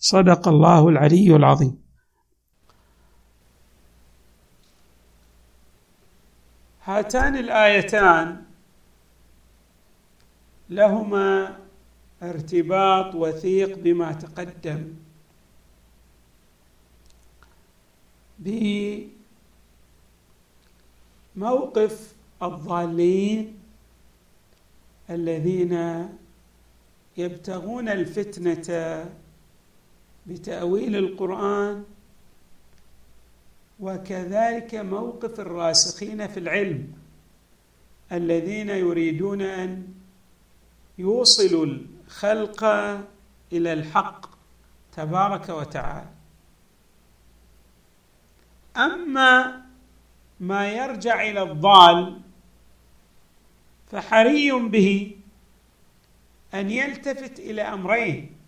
صدق الله العلي العظيم. هاتان الآيتان لهما ارتباط وثيق بما تقدم. بموقف الضالين الذين يبتغون الفتنة بتأويل القرآن وكذلك موقف الراسخين في العلم الذين يريدون أن يوصلوا الخلق إلى الحق تبارك وتعالى. أما ما يرجع إلى الضال فحري به أن يلتفت إلى أمرين.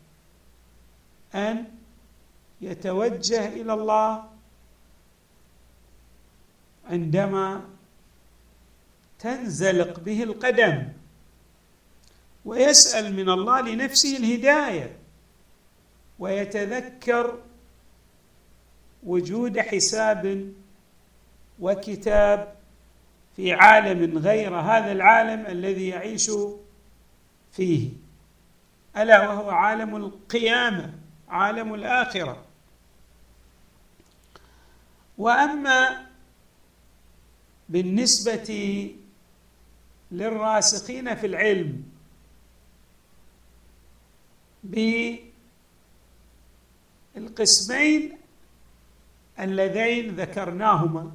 أن يتوجه إلى الله عندما تنزلق به القدم ويسأل من الله لنفسه الهداية ويتذكر وجود حساب وكتاب في عالم غير هذا العالم الذي يعيش فيه ألا وهو عالم القيامة. عالم الآخرة. وأما بالنسبة للراسخين في العلم بالقسمين اللذين ذكرناهما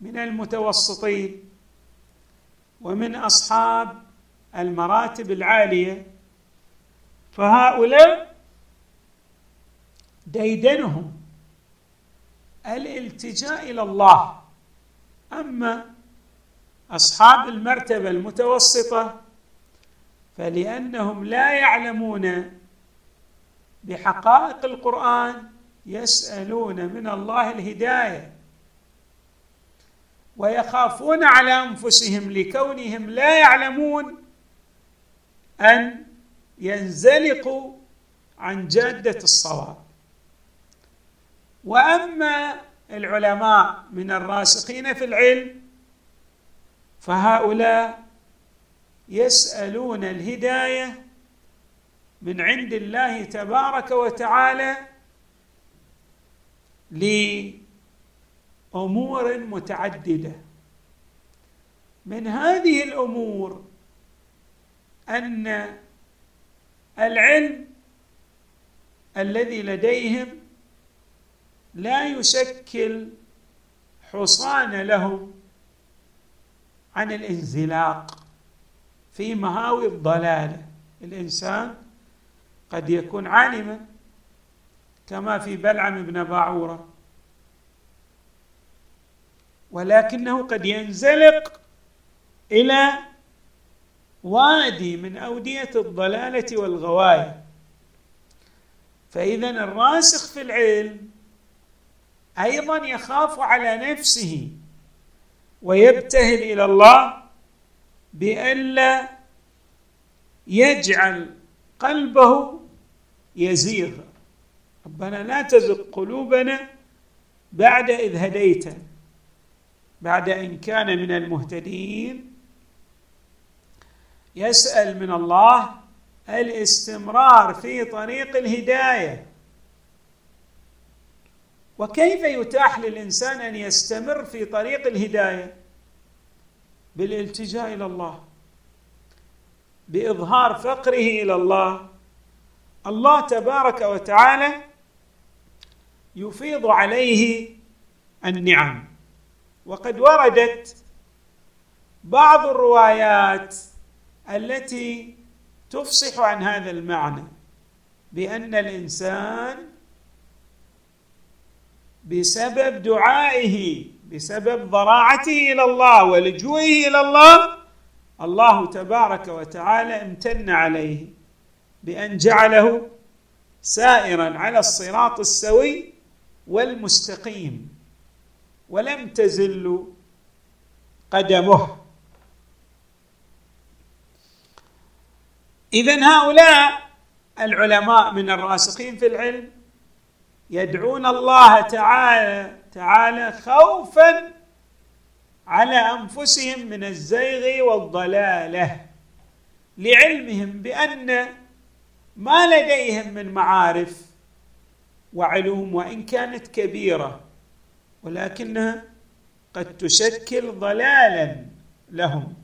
من المتوسطين ومن أصحاب المراتب العالية فهؤلاء ديدنهم الالتجاء إلى الله. أما أصحاب المرتبة المتوسطة فلأنهم لا يعلمون بحقائق القرآن يسألون من الله الهداية ويخافون على أنفسهم لكونهم لا يعلمون أن ينزلقوا عن جادة الصواب. وأما العلماء من الراسخين في العلم فهؤلاء يسألون الهداية من عند الله تبارك وتعالى لأمور متعددة. من هذه الأمور أن العلم الذي لديهم لا يشكل حصان لهم عن الانزلاق في مهاوي الضلالة. الإنسان قد يكون عالما كما في بلعم بن باعورة ولكنه قد ينزلق إلى وادي من أودية الضلالة والغواية. فاذا الراسخ في العلم أيضا يخاف على نفسه ويبتهل إلى الله بألا يجعل قلبه يزيغ. ربنا لا تزغ قلوبنا بعد إذ هديتنا بعد إن كان من المهتدين. يسأل من الله الاستمرار في طريق الهداية. وكيف يتاح للإنسان أن يستمر في طريق الهداية؟ بالالتجاء إلى الله بإظهار فقره إلى الله. الله تبارك وتعالى يفيض عليه النعم. وقد وردت بعض الروايات التي تفصح عن هذا المعنى بأن الإنسان بسبب دعائه بسبب ضراعته إلى الله ولجوئه إلى الله الله تبارك وتعالى امتن عليه بأن جعله سائرا على الصراط السوي والمستقيم ولم تزل قدمه. اذا هؤلاء العلماء من الراسخين في العلم يدعون الله تعالى تعالى خوفا على أنفسهم من الزيغ والضلالة لعلمهم بأن ما لديهم من معارف وعلوم وإن كانت كبيرة ولكنها قد تشكل ضلالا لهم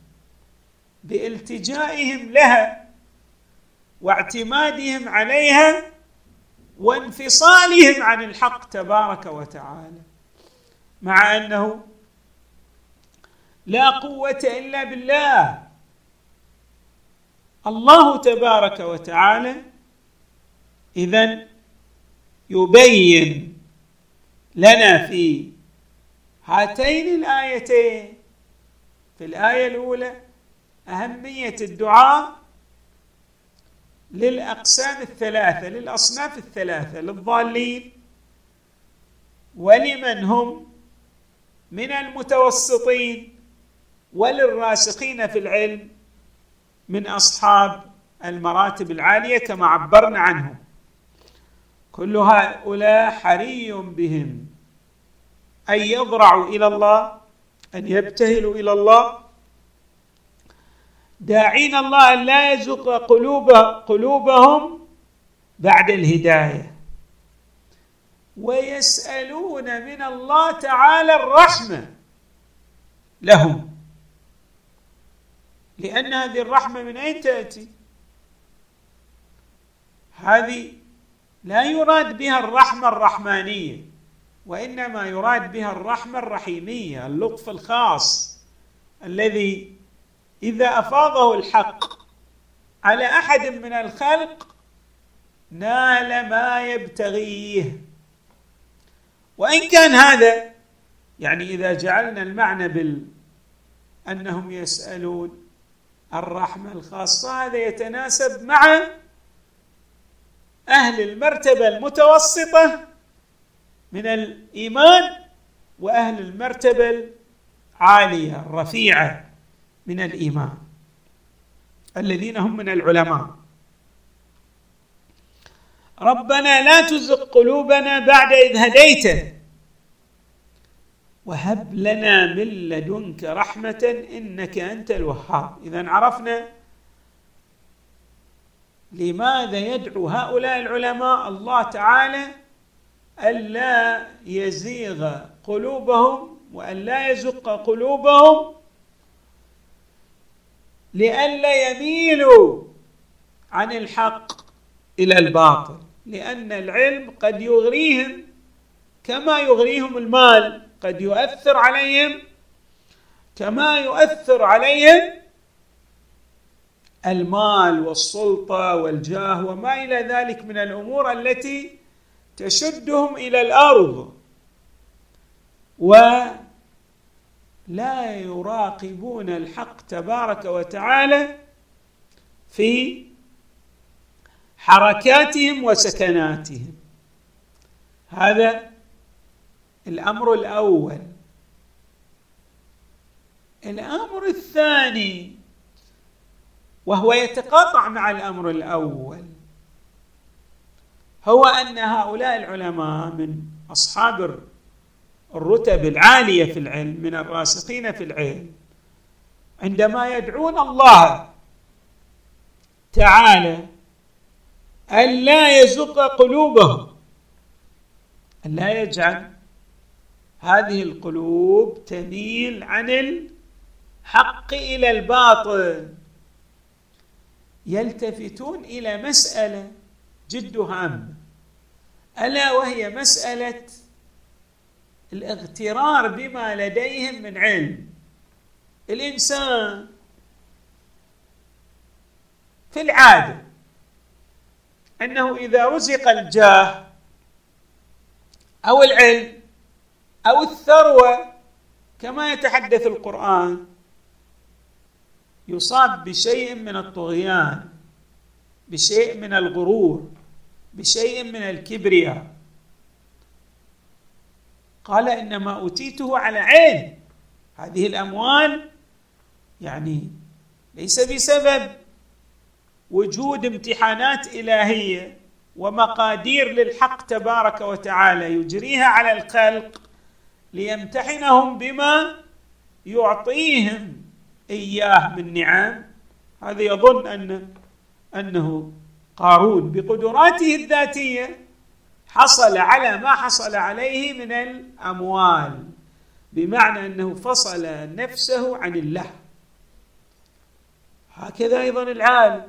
بإلتجائهم لها واعتمادهم عليها وانفصالهم عن الحق تبارك وتعالى مع أنه لا قوة إلا بالله. الله تبارك وتعالى اذا يبين لنا في هاتين الآيتين. في الآية الأولى أهمية الدعاء للأقسام الثلاثة للأصناف الثلاثة للضالين ولمن هم من المتوسطين وللراسخين في العلم من أصحاب المراتب العالية كما عبرنا عنهم. كل هؤلاء حري بهم أن يضرعوا إلى الله أن يبتهلوا إلى الله داعين الله أن لا يزق قلوب قلوبهم بعد الهداية. ويسألون من الله تعالى الرحمة. لهم. لأن هذه الرحمة من أين تأتي؟ هذه لا يراد بها الرحمة الرحمانية وإنما يراد بها الرحمة الرحيمية اللطف الخاص الذي إذا أفاضه الحق على أحد من الخلق نال ما يبتغيه. وإن كان هذا يعني إذا جعلنا المعنى بال أنهم يسألون الرحمة الخاصة هذا يتناسب مع أهل المرتبة المتوسطة من الإيمان وأهل المرتبة العالية الرفيعة. من الإيمان. الذين هم من العلماء. ربنا لا تزغ قلوبنا بعد إذ هديتنا وهب لنا من لدنك رحمة إنك أنت الوهاب. اذا عرفنا لماذا يدعو هؤلاء العلماء الله تعالى ألا يزيغ قلوبهم وأن لا يزق قلوبهم لئلا يميلوا عن الحق إلى الباطل. لأن العلم قد يغريهم كما يغريهم المال قد يؤثر عليهم كما يؤثر عليهم المال والسلطة والجاه وما إلى ذلك من الأمور التي تشدهم إلى الأرض. ولا يراقبون الحق تبارك وتعالى في حركاتهم وسكناتهم. هذا الأمر الأول. الأمر الثاني وهو يتقاطع مع الأمر الأول هو أن هؤلاء العلماء من أصحاب الرتب العالية في العلم من الراسخين في العلم. عندما يدعون الله تعالى أن لا يزق قلوبهم أن لا يجعل هذه القلوب تميل عن الحق إلى الباطل يلتفتون إلى مسألة جد هامة ألا وهي مسألة الاغترار بما لديهم من علم. الإنسان في العادة أنه إذا رزق الجاه أو العلم أو الثروة كما يتحدث القرآن يصاب بشيء من الطغيان بشيء من الغرور بشيء من الكبرياء. قال إنما أوتيته على عين. هذه الأموال يعني ليس بسبب وجود امتحانات إلهية ومقادير للحق تبارك وتعالى يجريها على الخلق ليمتحنهم بما يعطيهم إياه من نعم. هذا يظن ان أنه قارون بقدراته الذاتية حصل على ما حصل عليه من الأموال بمعنى أنه فصل نفسه عن الله. هكذا أيضا العالم.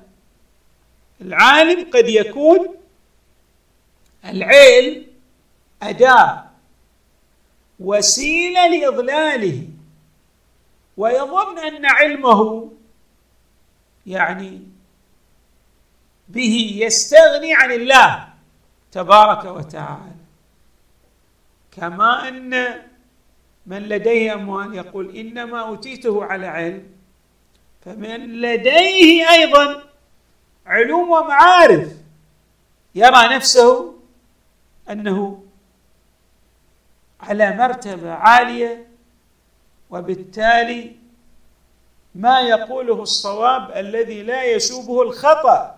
العالم قد يكون العلم أداة وسيلة لإضلاله. ويظن أن علمه يعني به يستغني عن الله. تبارك وتعالى. كما أن من لديه أموال يقول إنما أوتيته على علم فمن لديه أيضا علوم ومعارف يرى نفسه أنه على مرتبة عالية وبالتالي ما يقوله الصواب الذي لا يشوبه الخطأ.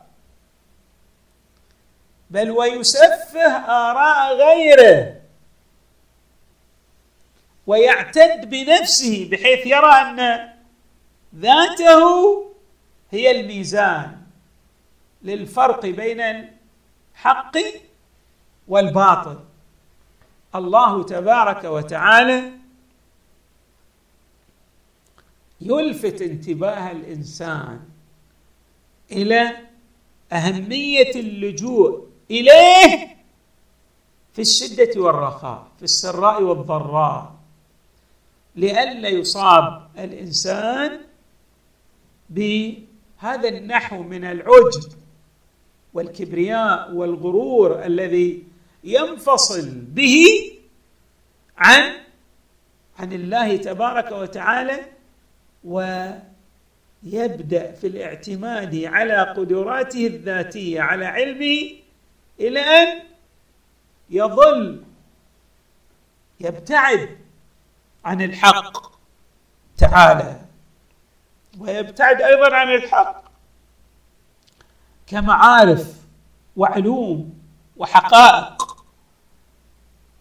بل ويسفه آراء غيره ويعتد بنفسه بحيث يرى أن ذاته هي الميزان للفرق بين الحق والباطل. الله تبارك وتعالى يلفت انتباه الإنسان إلى أهمية اللجوء إليه في الشدة والرخاء في السراء والضراء. لئلا يصاب الإنسان بهذا النحو من العجب والكبرياء والغرور الذي ينفصل به عن عن الله تبارك وتعالى ويبدأ في الاعتماد على قدراته الذاتية على علمه إلى أن يظل يبتعد عن الحق تعالى ويبتعد أيضا عن الحق كمعارف وعلوم وحقائق.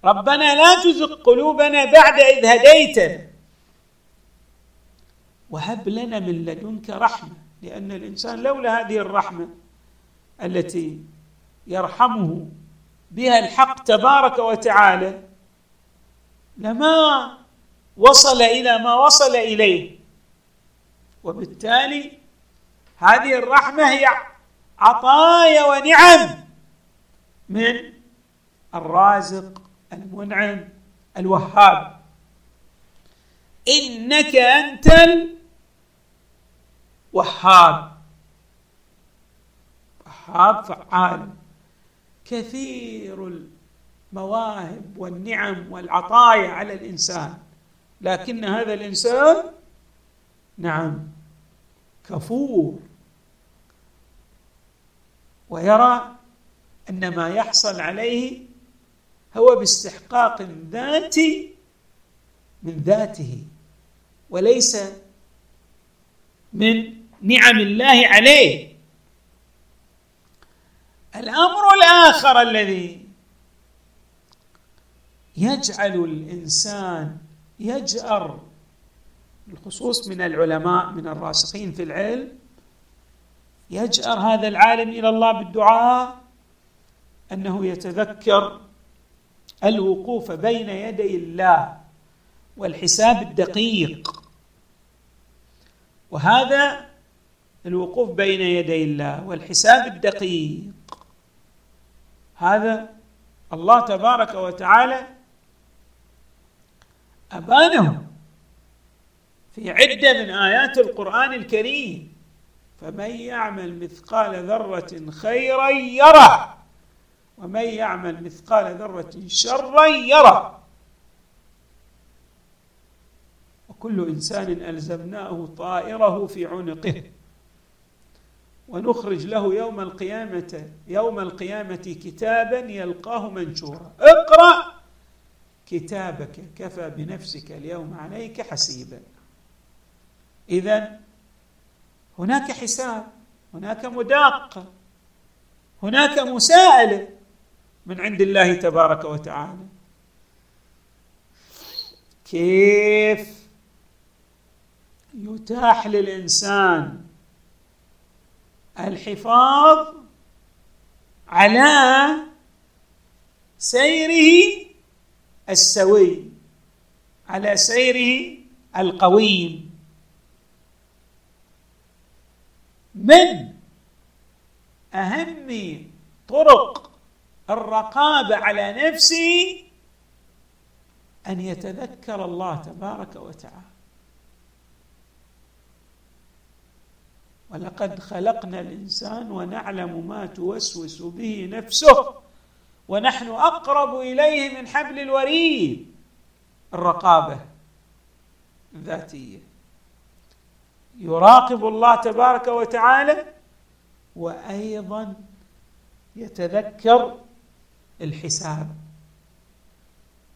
ربنا لا تزغ قلوبنا بعد إذ هديتنا وهب لنا من لدنك رحمة لأن الإنسان لولا هذه الرحمة التي يرحمه بها الحق تبارك وتعالى لما وصل إلى ما وصل إليه. وبالتالي هذه الرحمة هي عطايا ونعم من الرازق المنعم الوهاب. إنك أنت وهاب وهاب فعال. كثير المواهب والنعم والعطايا على الإنسان لكن هذا الإنسان نعم كفور. ويرى أن ما يحصل عليه هو باستحقاق ذاتي من ذاته وليس من نعم الله عليه. الأمر الآخر الذي يجعل الإنسان يجأر بالخصوص من العلماء من الراسخين في العلم يجأر هذا العالم إلى الله بالدعاء أنه يتذكر الوقوف بين يدي الله والحساب الدقيق. وهذا الوقوف بين يدي الله والحساب الدقيق. هذا الله تبارك وتعالى ابانه في عدة من آيات القرآن الكريم. فمن يعمل مثقال ذرة خيرا يره ومن يعمل مثقال ذرة شرا يره. وكل إنسان ألزمناه طائره في عنقه. ونخرج له يوم القيامة يوم القيامة كتابا يلقاه منشورا. اقرأ كتابك كفى بنفسك اليوم عليك حسيبا. إذا هناك حساب هناك مداقة هناك مساءلة من عند الله تبارك وتعالى. كيف يتاح للإنسان الحفاظ على سيره السوي على سيره القويم. من أهم طرق الرقابة على نفسه؟ أن يتذكر الله تبارك وتعالى. ولقد خلقنا الإنسان ونعلم ما توسوس به نفسه ونحن أقرب إليه من حبل الوريد الرقابة الذاتية. يراقب الله تبارك وتعالى وأيضا يتذكر الحساب.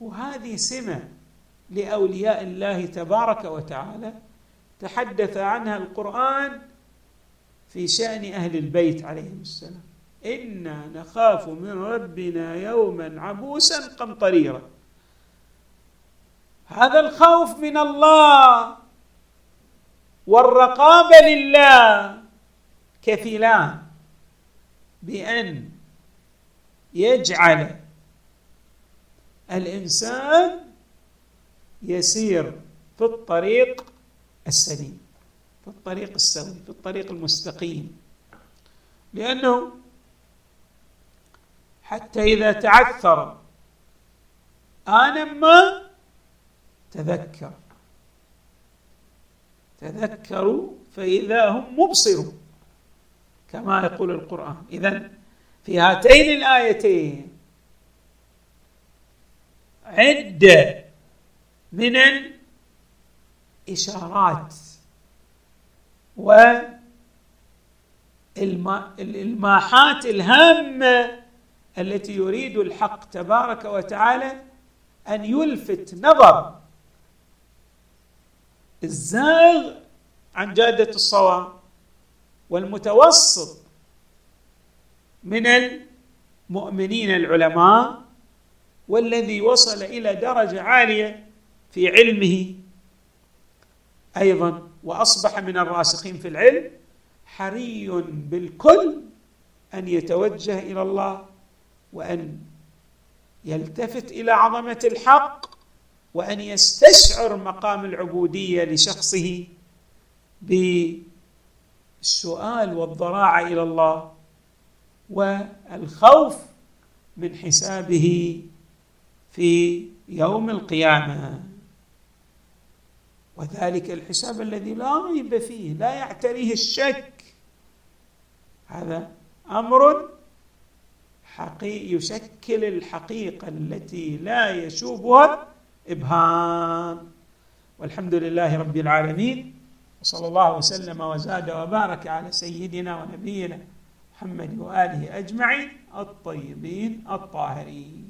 وهذه سمة لأولياء الله تبارك وتعالى تحدث عنها القرآن في شأن أهل البيت عليهم السلام. إنا نخاف من ربنا يوما عبوسا قمطريرا. هذا الخوف من الله والرقابة لله كفلان بأن يجعل الإنسان يسير في الطريق السليم. الطريق السوي في الطريق المستقيم. لأنه حتى إذا تعثر آنا ما تذكر. تذكروا فإذا هم مبصرون كما يقول القرآن. إذا في هاتين الآيتين عدة من الإشارات والإلماحات الهامة التي يريد الحق تبارك وتعالى أن يلفت نظر الزاغ عن جادة الصواب والمتوسط من المؤمنين العلماء والذي وصل إلى درجة عالية في علمه أيضا. وأصبح من الراسخين في العلم حري بالكل أن يتوجه إلى الله وأن يلتفت إلى عظمة الحق وأن يستشعر مقام العبودية لشخصه بالسؤال والضراعه إلى الله والخوف من حسابه في يوم القيامة. وذلك الحساب الذي لا ريب فيه لا يعتريه الشك. هذا أمر حقيقي يشكل الحقيقة التي لا يشوبها إبهام. والحمد لله رب العالمين وصلى الله وسلم وزاد وبارك على سيدنا ونبينا محمد وآله أجمعين الطيبين الطاهرين.